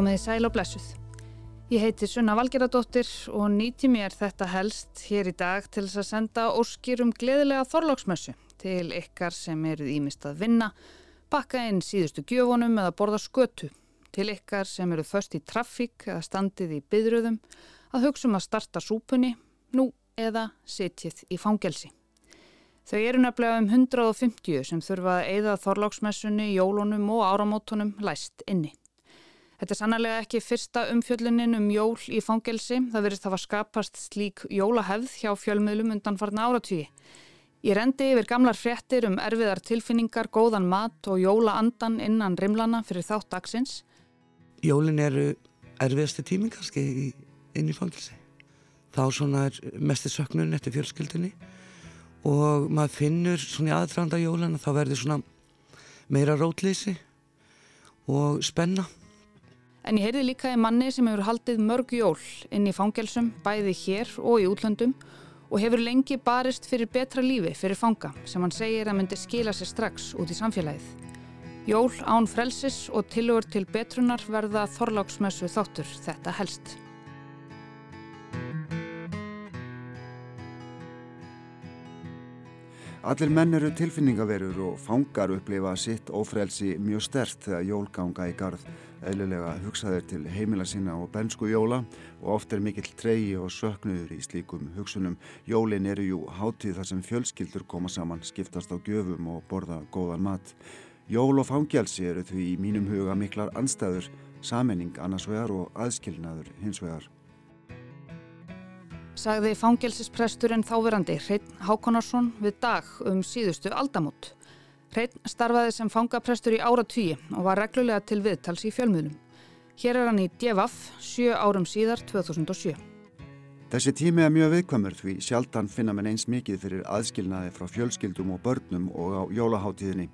Komiði sæl og blessuð. Ég heiti Sunna Valgeradóttir og nýti mér þetta helst hér í dag til þess að senda óskir um gleðilega þorláksmössu til ykkar sem eruð ímist að vinna, bakka inn síðustu gjöfunum eða borða skötu, til ykkar sem eruð först í traffík eða standið í byðröðum, að hugsa um að starta súpunni, nú eða sitjið í fangelsi. Þau eru nefnilega um 150 sem þurfa að eigða þorláksmessunni, jólunum og áramótunum læst inni. Þetta er sannlega ekki fyrsta umfjöllunin um jól í fangelsi. Það verist að hafa skapast slík jólahefð hjá fjölmiðlum undan farna áratvíi. Ég rendi yfir gamlar fréttir um erfiðar tilfinningar, góðan mat og jólaandan innan rimlana fyrir þátt dagsins. Jólin eru erfiðasti tími kannski inn í fangelsi. Þá svona er mestir söknun eftir fjölskyldunni og maður finnur svona í aðtranda jólana þá verður svona meira rótleysi og spenna. En ég heyrði líka í manni sem hefur haldið mörg jól inn í fangelsum, bæði hér og í útlöndum og hefur lengi barist fyrir betra lífi fyrir fanga sem hann segir að myndi skila sér strax út í samfélagið. Jól án frelsis og tilugur til betrunar verða þorláksmessu þáttur þetta helst. Allir menn eru tilfinningaverur og fangar upplifa sitt ófrelsi mjög stert þegar jólganga í garð eðlilega hugsaðir til heimila sína og bensku jóla og oft er mikill tregi og söknuður í slíkum hugsunum. Jólin eru jú hátíð þar sem fjölskyldur koma saman, skiptast á gjöfum og borða góðan mat. Jól og fangjálsi eru því í mínum huga miklar anstæður, samening annars vegar og aðskilnaður hins vegar sagði fangelsispresturinn þáverandi Hreitn Hákonarsson við dag um síðustu aldamót. Hreitn starfaði sem fangaprestur í ára tvíi og var reglulega til viðtals í fjölmiðlum. Hér er hann í Djevaf, sjö árum síðar 2007. Þessi tími er mjög viðkvæmur því sjaldan finna menn eins mikið fyrir aðskilnaði frá fjölskyldum og börnum og á jólaháttíðinni.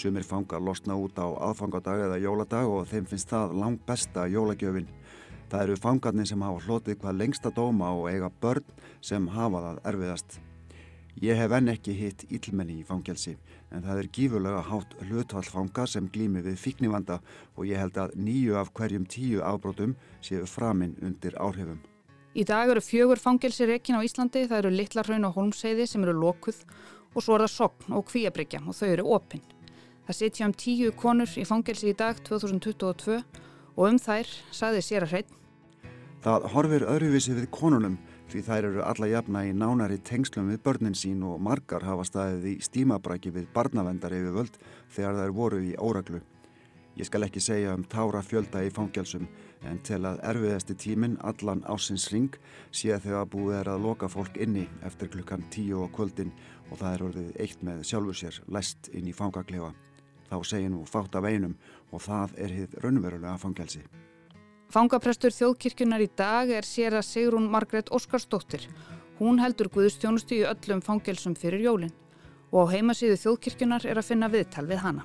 Sumir fangar losna út á aðfangadag eða jóladag og þeim finnst það langt besta jólagjöfinn. Það eru fangarnir sem hafa hlotið hvað lengsta dóma og eiga börn sem hafa það erfiðast. Ég hef enn ekki hitt ílmenni í fangelsi en það er gífurlega hátt hlutvallfanga sem glými við fíknivanda og ég held að nýju af hverjum tíu afbrótum séu framinn undir áhrifum. Í dag eru fjögur fangelsi rekin á Íslandi, það eru Littlarhraun og Holmseiði sem eru lokuð og svo er það Sogn og Kvíabryggja og þau eru opinn. Það setja um tíu konur í fangelsi í dag 2022 og um þær saði sér að hreitn Það horfir öðruvísi við konunum því þær eru alla jafna í nánari tengslum við börnin sín og margar hafa staðið í stímabræki við barnavendar yfir völd þegar þær voru í óraglu. Ég skal ekki segja um tára fjölda í fangjálsum en til að erfiðasti tímin allan ásins ring sé þegar búið er að loka fólk inni eftir klukkan tíu og kvöldin og það er orðið eitt með sjálfur sér læst inn í fangaklefa. Þá segir nú fátt af einum og það er hitt raunverulega fangjálsi. Fangaprestur þjóðkirkjunar í dag er sér að Sigrún Margret Óskarsdóttir. Hún heldur Guðustjónustu í öllum fangelsum fyrir jólinn og á heimasíðu þjóðkirkjunar er að finna viðtal við hana.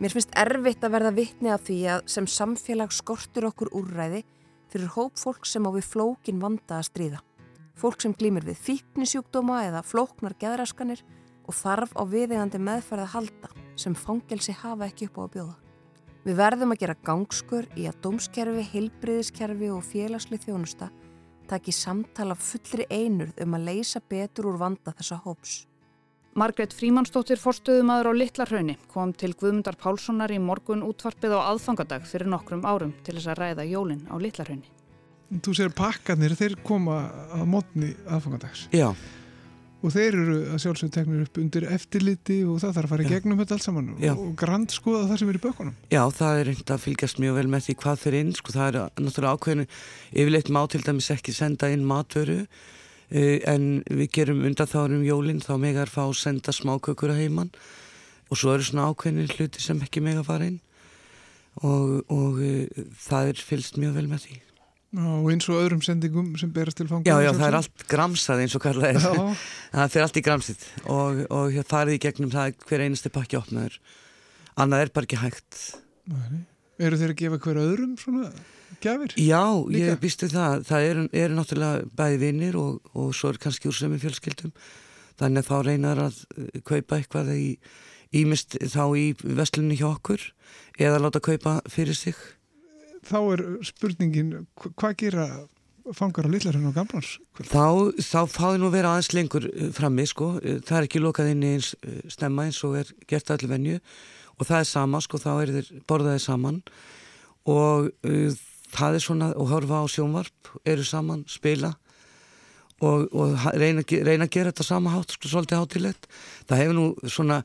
Mér finnst erfitt að verða vittni af því að sem samfélag skortur okkur úrræði fyrir hóp fólk sem á við flókin vanda að stríða. Fólk sem glýmir við fíknisjúkdóma eða flóknar geðraskanir og þarf á viðegandi meðferð að halda sem fangelsi hafa ekki upp á að bjóða. Við verðum að gera gangskur í að dómskerfi, heilbriðiskerfi og félagsli þjónusta taki samtala fullri einurð um að leysa betur úr vanda þessa hóps. Margret Frímansdóttir forstöðumadur á Littlarhraunni kom til Guðmundar Pálssonar í morgun útvarpið á aðfangadag fyrir nokkrum árum til þess að ræða jólinn á Littlarhraunni. Þú sér pakkanir, þeir koma á mótni aðfangadags. Já og þeir eru að sjálfsögðu teknir upp undir eftirliti og það þarf að fara í gegnum þetta allt saman Já. og grand skoða það sem er í bökunum. Já, það er reynd að fylgjast mjög vel með því hvað þeir inn, sko, það er náttúrulega ákveðinu yfirleitt má til dæmis ekki senda inn matvöru uh, en við gerum undan þá um jólinn þá megar fá að senda smákökur að heimann og svo eru svona ákveðinu hluti sem ekki megar fara inn og, og uh, það er fylgst mjög vel með því og eins og öðrum sendingum sem berast til fangum Já, já, það er allt gramsað eins og karlað er. Það fyrir allt í gramsitt og, og það er í gegnum það hver einasti pakki opnaður. Annað er bara ekki hægt. Nei. Eru þeir að gefa hver öðrum svona gafir? Já, Líka? ég býstu það. Það eru er náttúrulega bæði vinnir og, og svo er kannski úr sömum fjölskyldum. Þannig að þá reynar að eh, kaupa eitthvað í, ímist þá í vestlunni hjá okkur eða láta kaupa fyrir sig þá er spurningin hvað gera fangar á litlarinn og gamlans? Þá, þá fáði nú vera aðeins lengur eh, frammi sko, eh, það er ekki lokað inn í eins eh, stemma eins og er gert allir venju. Og það er sama sko, þá er þeir borðaði saman. Og uh, það er svona, og horfa á sjónvarp eru saman, spila. Og, og reyna, reyna að gera þetta sama hátt, sko, svolítið hátilegt það hefur nú svona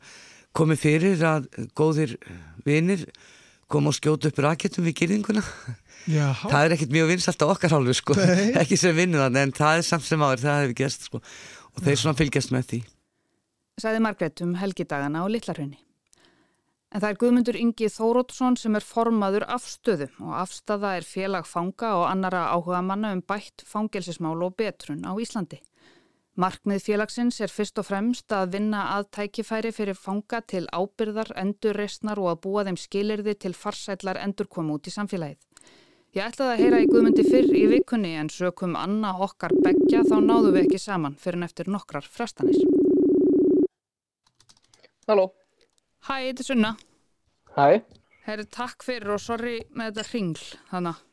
komið fyrir að góðir vinir koma og skjóta upp raketum við gyrðinguna Já. það er ekkert mjög vinsalt á okkar hálfu sko. ekki sem vinnuðan en það er samt sem áður, það hefur gerst sko. og þeir svona fylgjast með því Sæði Margret um helgidagana á Littlarhraunni En það er Guðmundur Ingi Þórótsson sem er formaður afstöðu og afstöða er félag fanga og annara áhuga manna um bætt fangelsismál og betrun á Íslandi. Markmið félagsins er fyrst og fremst að vinna að tækifæri fyrir fanga til ábyrðar, endurreysnar og að búa þeim skilirði til farsætlar endurkomu út í samfélagið. Ég ætlaði að heyra í Guðmundi fyrr í vikunni en sökum Anna okkar begja þá náðu við ekki saman fyrir en eftir nokkrar frestanir. Halló. Hæ, þetta er Sunna. Hæ. Herri, takk fyrir og sorry með þetta ringl, þannig.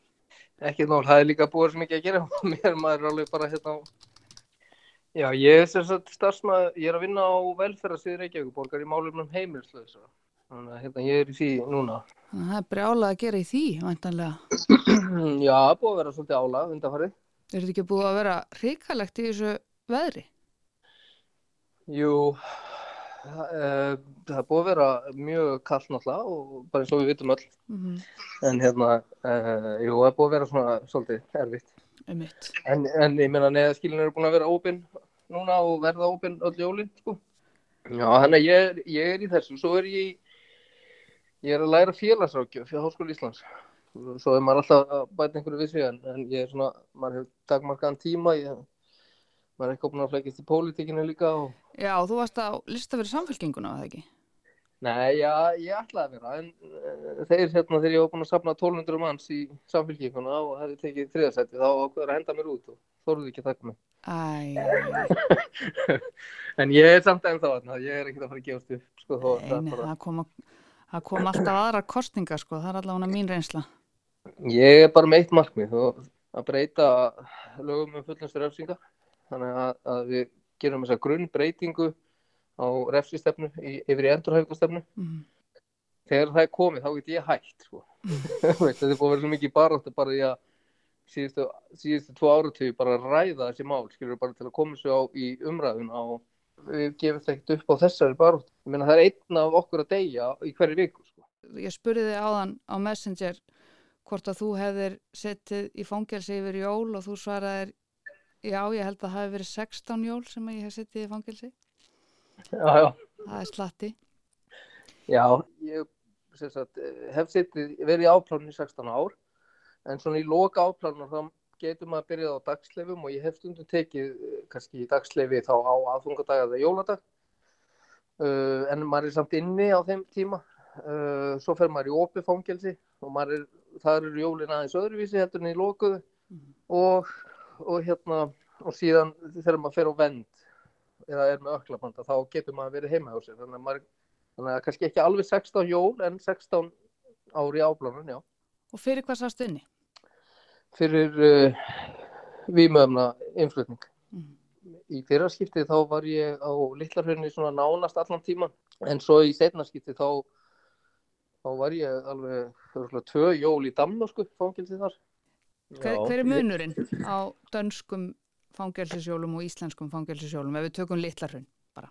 Ekki nól, það er líka búið sem ekki að gera mér, maður er alveg bara hérna á... Já, ég er sérstaklega starfsmað, ég er að vinna á velferðarsviður Reykjavík borgar í málumnum heimilslöðs þannig að hérna, ég er í því núna. Það er brjálað að gera í því, væntanlega. Já, búið að vera svolítið álað undanfarið. Er þetta ekki búið að vera ríkalegt í þessu veðri? Jú, það, e, það er búið að vera mjög kallt náttúrulega og bara eins og við vitum öll. Mm -hmm. En hérna, e, jú, það er búið að vera svona svolítið erfitt. Um mitt. En, en ég meina, neðaskilin eru búin að vera ópinn núna og verða ópinn öll jólinn, sko. Já, þannig að ég, ég er í þessu, svo er ég í Ég er að læra félagsrákjöf fyrir Háskóli Íslands. Svo er maður alltaf að bæta einhverju við sig en, en ég er svona, maður hefur dagmarkaðan tíma, ég, maður er ekki opnað að flækist í pólitíkinu líka. Og... Já, og þú varst að lista fyrir samfélkinguna, eða ekki? Nei, já, ég ætlaði að vera, en uh, þeir hérna þegar ég var búin að sapna 1200 manns í samfélkinguna og hefði tekið þriðarsætti, þá ákveður að henda mér út og þóruðu ekki að taka mig. Æ, en ég er samt enn þá, ég er ekki að fara að gefast upp, sko, þó, Nei, það, það kom að Það kom alltaf aðra kostninga sko, það er allavega mín reynsla. Ég er bara með eitt markmið að breyta lögum um fullnæstur refsinga. Þannig að, að við gerum þessa grunn breytingu á refsistefnu yfir í endurhæfingastefnu. Mm. Þegar það er komið þá get ég hægt sko. Þetta er búin að vera svo mikið baráttu bara í að síðustu, síðustu tvo áratöyu bara ræða þessi mál, skilur bara til að koma svo á í umræðun á við gefum þetta ekkert upp á þessari barótt. Ég meina það er einn af okkur að deyja í hverju viku. Sko. Ég spurði þig áðan á Messenger hvort að þú hefðir settið í fangelsi yfir jól og þú svaraðir já, ég held að það hefði verið 16 jól sem ég hef settið í fangelsi. Já, já. Það er slatti. Já, ég sagt, hef settið, verið í áplánu í 16 ár en svona í loka áplánu þá getur maður að byrja á dagsleifum og ég hef stundum tekið eh, kannski dagsleifi þá á aðfungadag eða jóladag uh, en maður er samt inni á þeim tíma uh, svo fer maður í opið fangelsi og er, það eru jólin aðeins öðruvísi heldur en í lokuðu mm. og, og hérna og síðan þegar maður fer á vend eða er með öklabanda þá getur maður verið heima á sér þannig að, maður, þannig að kannski ekki alveg 16 jól en 16 ári áblánun, já Og fyrir hvað sást unni? fyrir uh, výmöfna innflutning. Mm. Í fyrarskiptið þá var ég á Littlarhörni svona nánast allan tíma en svo í setnarskiptið þá, þá var ég alveg tvö jól í Danmörsku fangilsið þar. Hver, hver er munurinn á dönskum fangelsisjólum og íslenskum fangelsisjólum ef við tökum Littlarhörn bara?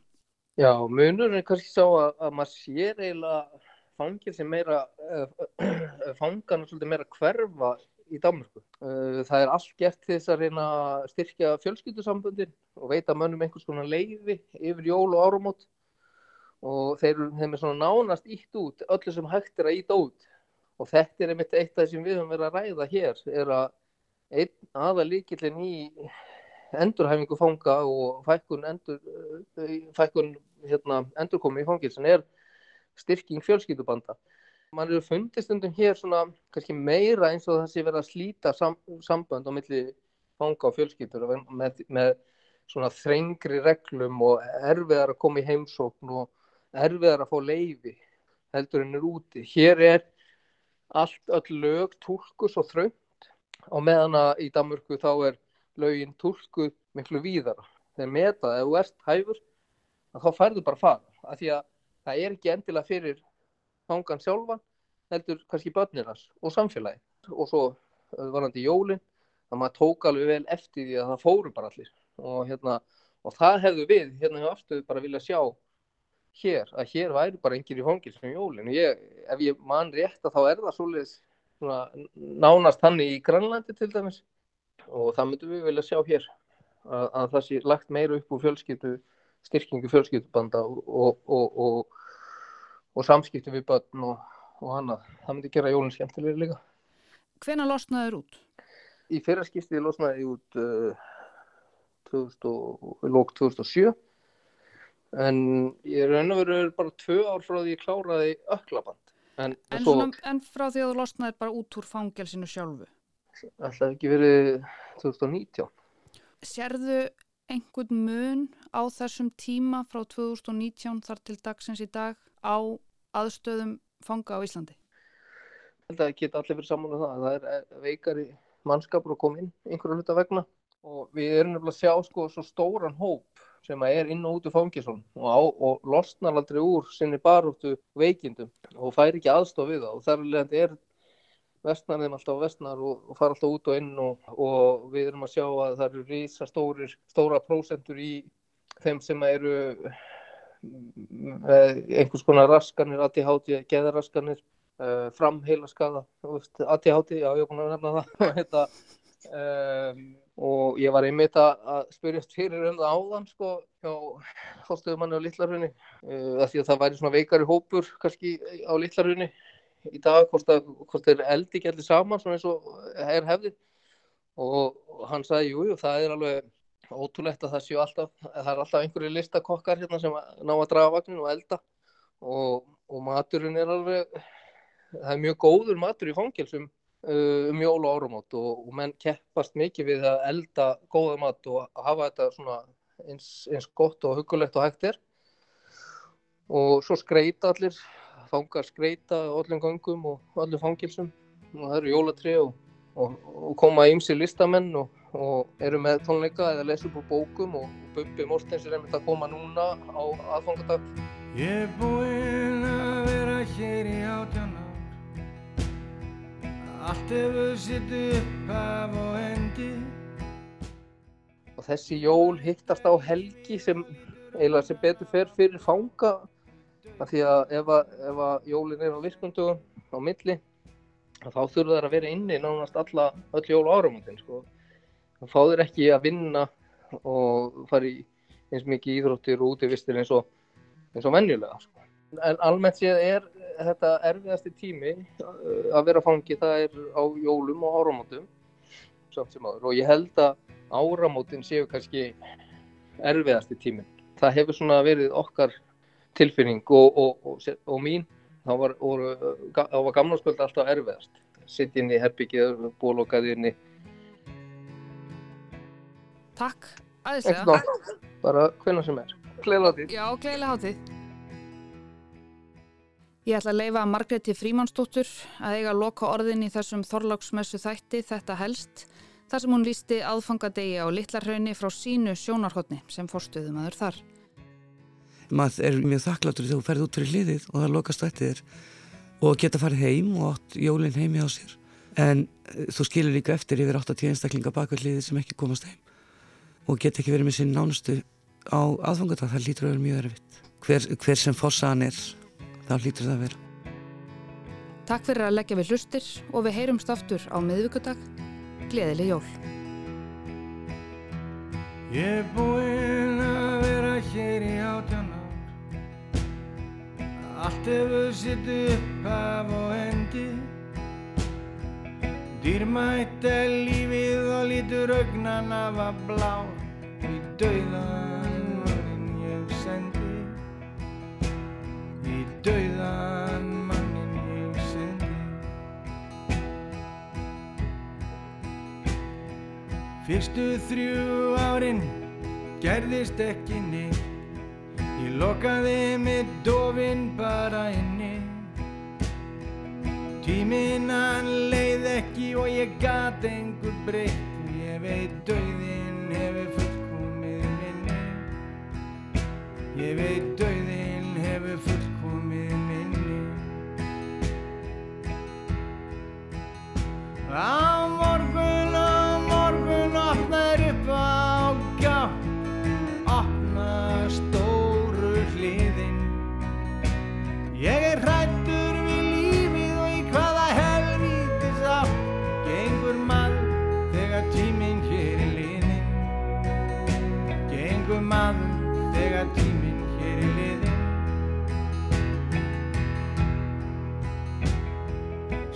Já, munurinn er kannski sá að, að maður sér eiginlega fangilsi meira, uh, fangan svolítið meira hverfa í Danmarku. Uh, það er allt gert þess að reyna að styrkja fjölskyldusambundin og veita mönnum einhvers konar leiði yfir jól og árumót og þeir eru svona nánast ítt út öllu sem hægt er að íta út og þetta er einmitt eitt af það sem við höfum verið að ræða hér er að einn aða líkillin í endurhæfingu fanga og fækkun, endur, uh, fækkun hérna, endurkomi í fangilsin er styrking fjölskyldubanda mann eru fundist undum hér svona kannski meira eins og sé verið að slíta sam, sambönd á milli fanga og fjölskyldur með, með svona þrengri reglum og erfiðar að koma í heimsókn og erfiðar að fá leiði heldur en er úti. Hér er allt öll lög tólku svo þröngt og meðan að í Danmörku þá er lögin tólku miklu víðara. Þegar metað, ef þú ert hæfur, þá færðu bara fara af því að það er ekki endilega fyrir fangan sjálfan, heldur kannski börnirnas og samfélagi og svo varandi jólinn, að maður tók alveg vel eftir því að það fóru bara allir. Og hérna, og það hefðu við hérna hjá afstöðu bara vilja sjá hér, að hér væri bara engir í fangil sem jólinn og ég, ef ég man rétt að þá er það svolítið nánast hann í Grænlandi til dæmis og það myndum við vilja sjá hér að, að það sé lagt meira upp úr fjölskyttu styrkingu fjölskyttubanda og, og, og, og samskiptu við börn og annað það myndi gera jólinn skemmtilega líka Hvena losnaði þér út? Í fyrra skiptið losnaði út uh, 2000, lók 2007 en ég raun og veru bara tvö ár frá því ég kláraði öklaband En, en, svo, svona, en frá því að þú losnaði bara út úr fangelsinu sjálfu? Alltaf ekki verið 2019 Serðu einhvern mun á þessum tíma frá 2019 þar til dagsins í dag á aðstöðum fanga á Íslandi? Það geta allir verið saman á um það. Það er veikari mannskapur að koma inn einhverju hluta vegna. Og við erum nefnilega að sjá sko svo stóran hóp sem er inn og út úr fangisun og, og losnar aldrei úr sinni baróttu veikindum og fær ekki aðstof við það. Og þar er vestnar þeim alltaf vestnar og, og fara alltaf út og inn og, og við erum að sjá að það eru stórir, stóra prósentur í þeim sem eru einhvers konar raskanir, ADHD, geðaraskanir, uh, framheila skada, ADHD, já ég búin að nefna það, þetta um, og ég var einmitt að spyrjast fyrir um það áðan sko hjá hóstöðumanni á Littlarhunni uh, að því að það væri svona veikari hópur kannski á Littlarhunni í dag hvort, að, hvort þeir eldi ekki allir saman svona eins og er hefði. Og, hann sagði jújú það er alveg ótrúlegt að það séu alltaf það er alltaf einhverju listakokkar hérna sem ná að draga vagnin og elda. Og, og maturinn er alveg það er mjög góður matur í fangilsum Uh, um jól og árumót og, og menn keppast mikið við að elda góða mat og hafa þetta svona eins, eins gott og hugulegt og hægt er. Og svo skreita allir fangar skreita öllum gangum og öllum fangilsum og það eru jólatri og, og, og koma ímsi listamenn og eru með tónleika eða lesa upp úr bókum og Bubbi Mortens er einmitt að koma núna á aðfangadag. Ég er búinn að vera hér í átjana Allt hefur sitt upp af og endi. Og þessi jól hittast á helgi sem eiginlega sem betur fer fyrir fanga af því að ef að, ef að jólin er á virkundugum á milli þá þurfa þær að vera inni nánast alla öll jól áramöndin sko. þá fá þeir ekki að vinna og fara í eins mikið íþróttir og útífistir eins og eins og venjulega sko. en almennt séð er þetta erfiðasti tími uh, að vera fangi það er á jólum og áramótum samt sem aður og ég held að áramótin séu kannski erfiðasti tímin. Það hefur svona verið okkar tilfinning og, og, og, og mín þá var, var gamlarskvöld alltaf erfiðast. Sitt inn í herbyggið, bólokað inn í Takk, aðeinslega. Bara hvernig sem er. Gleila hátíð. Já, gleila hátíð. Ég ætla að leifa Margreti Frímansdóttur að eiga loka orðin í þessum þorláksmessu þætti þetta helst þar sem hún lísti aðfangadegi á Littlarhaunni frá sínu sjónarhóttni sem forstuðum aður þar. Maður er mjög þakkláttur þegar þú ferði út fyrir liðið og það lokast eftir þér og geta farið heim og átt jólinn heimi á sér. En eh, þú skilur líka eftir yfir 8-10 einstaklinga bakveld liðið sem ekki komast heim og geta ekki verið með sín nánustu á aðfangadag. Það lítur að vera mjög erfitt. Hver, hver sem fórsaðan er þá hlýtur það að vera. Takk fyrir að leggja við hlustir og við heyrumst aftur á miðvíkudag. Gleðileg jól. Ég er búinn að vera hér í átjánar Allt hefur sitt upp af og endi. Dýrmætt er lífið og lítur augnan af að blá Í dauðan mannin ég sendi. Dauðan mannin ég sendi. Fyrstu þrjú árin gerðist ekki neitt Ég lokaði með dofin bara inni. Tíminan leið ekki og ég gat engur breytt. Ég veit döðin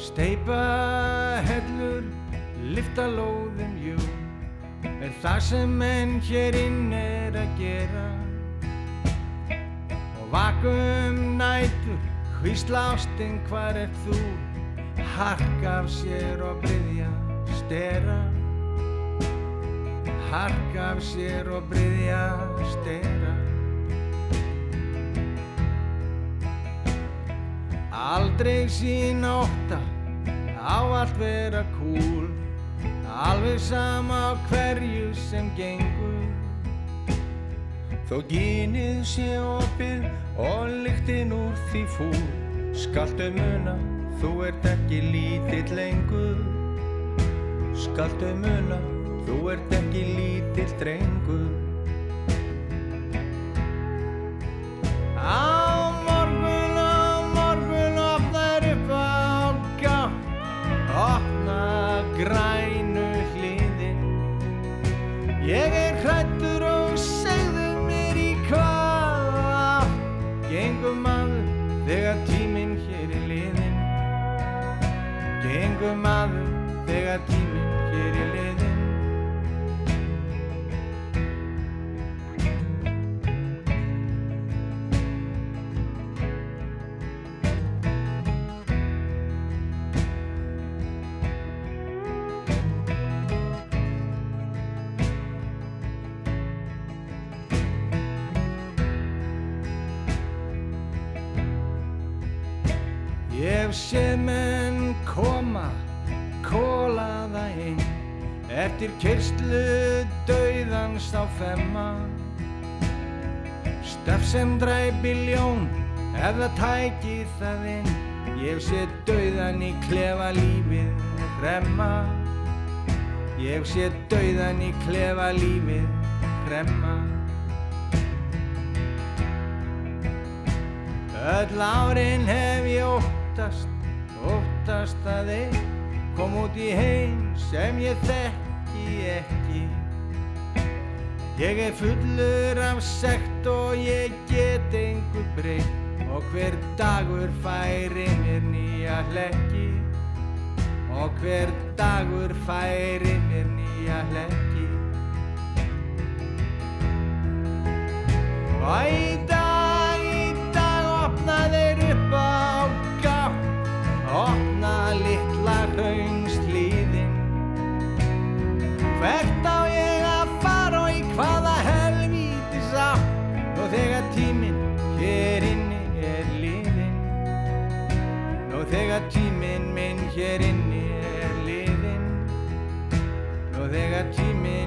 Steipa hellur, lifta lóðum, jú Er það sem menn hér inn er að gera. Og vakum nætur, hvísla ástinn hvar er þú? Hark af sér og bryðja stera. Hark af sér og bryðja stera. Aldrei sín óta á allt vera kúl Alveg sama á hverju sem gengur. Þó gínið sé opið og lyktinn úr því fúl. Skaltu muna, þú ert ekki lítill lengur. Skaltu muna, þú ert ekki lítill drengur grænu hliðin Ég er hrættur og segðu mér í hvað átt Gengum maður þegar tíminn hér er liðin Gengum maður þegar tíminn Eftir kyrslu dauðans á femma. Stöf sem dræpi ljón, ef það tæki það inn. Ég séð dauðan í klefa lífið hremma Ég séð dauðan í klefa lífið hremma Öll árin hef ég óttast, óttast að þeir kom út í heim sem ég þekki ekki. Ég er fullur af sekt og ég get einhver breytt og hver dagur færi mér nýja hlekki og hver dagur færi mér nýja hlekki. Og Hvert á ég að fara og í hvaða helvítis átt, og þegar tíminn hér inni er liðin. Og þegar tíminn minn hér inni er liðin. Og þegar tíminn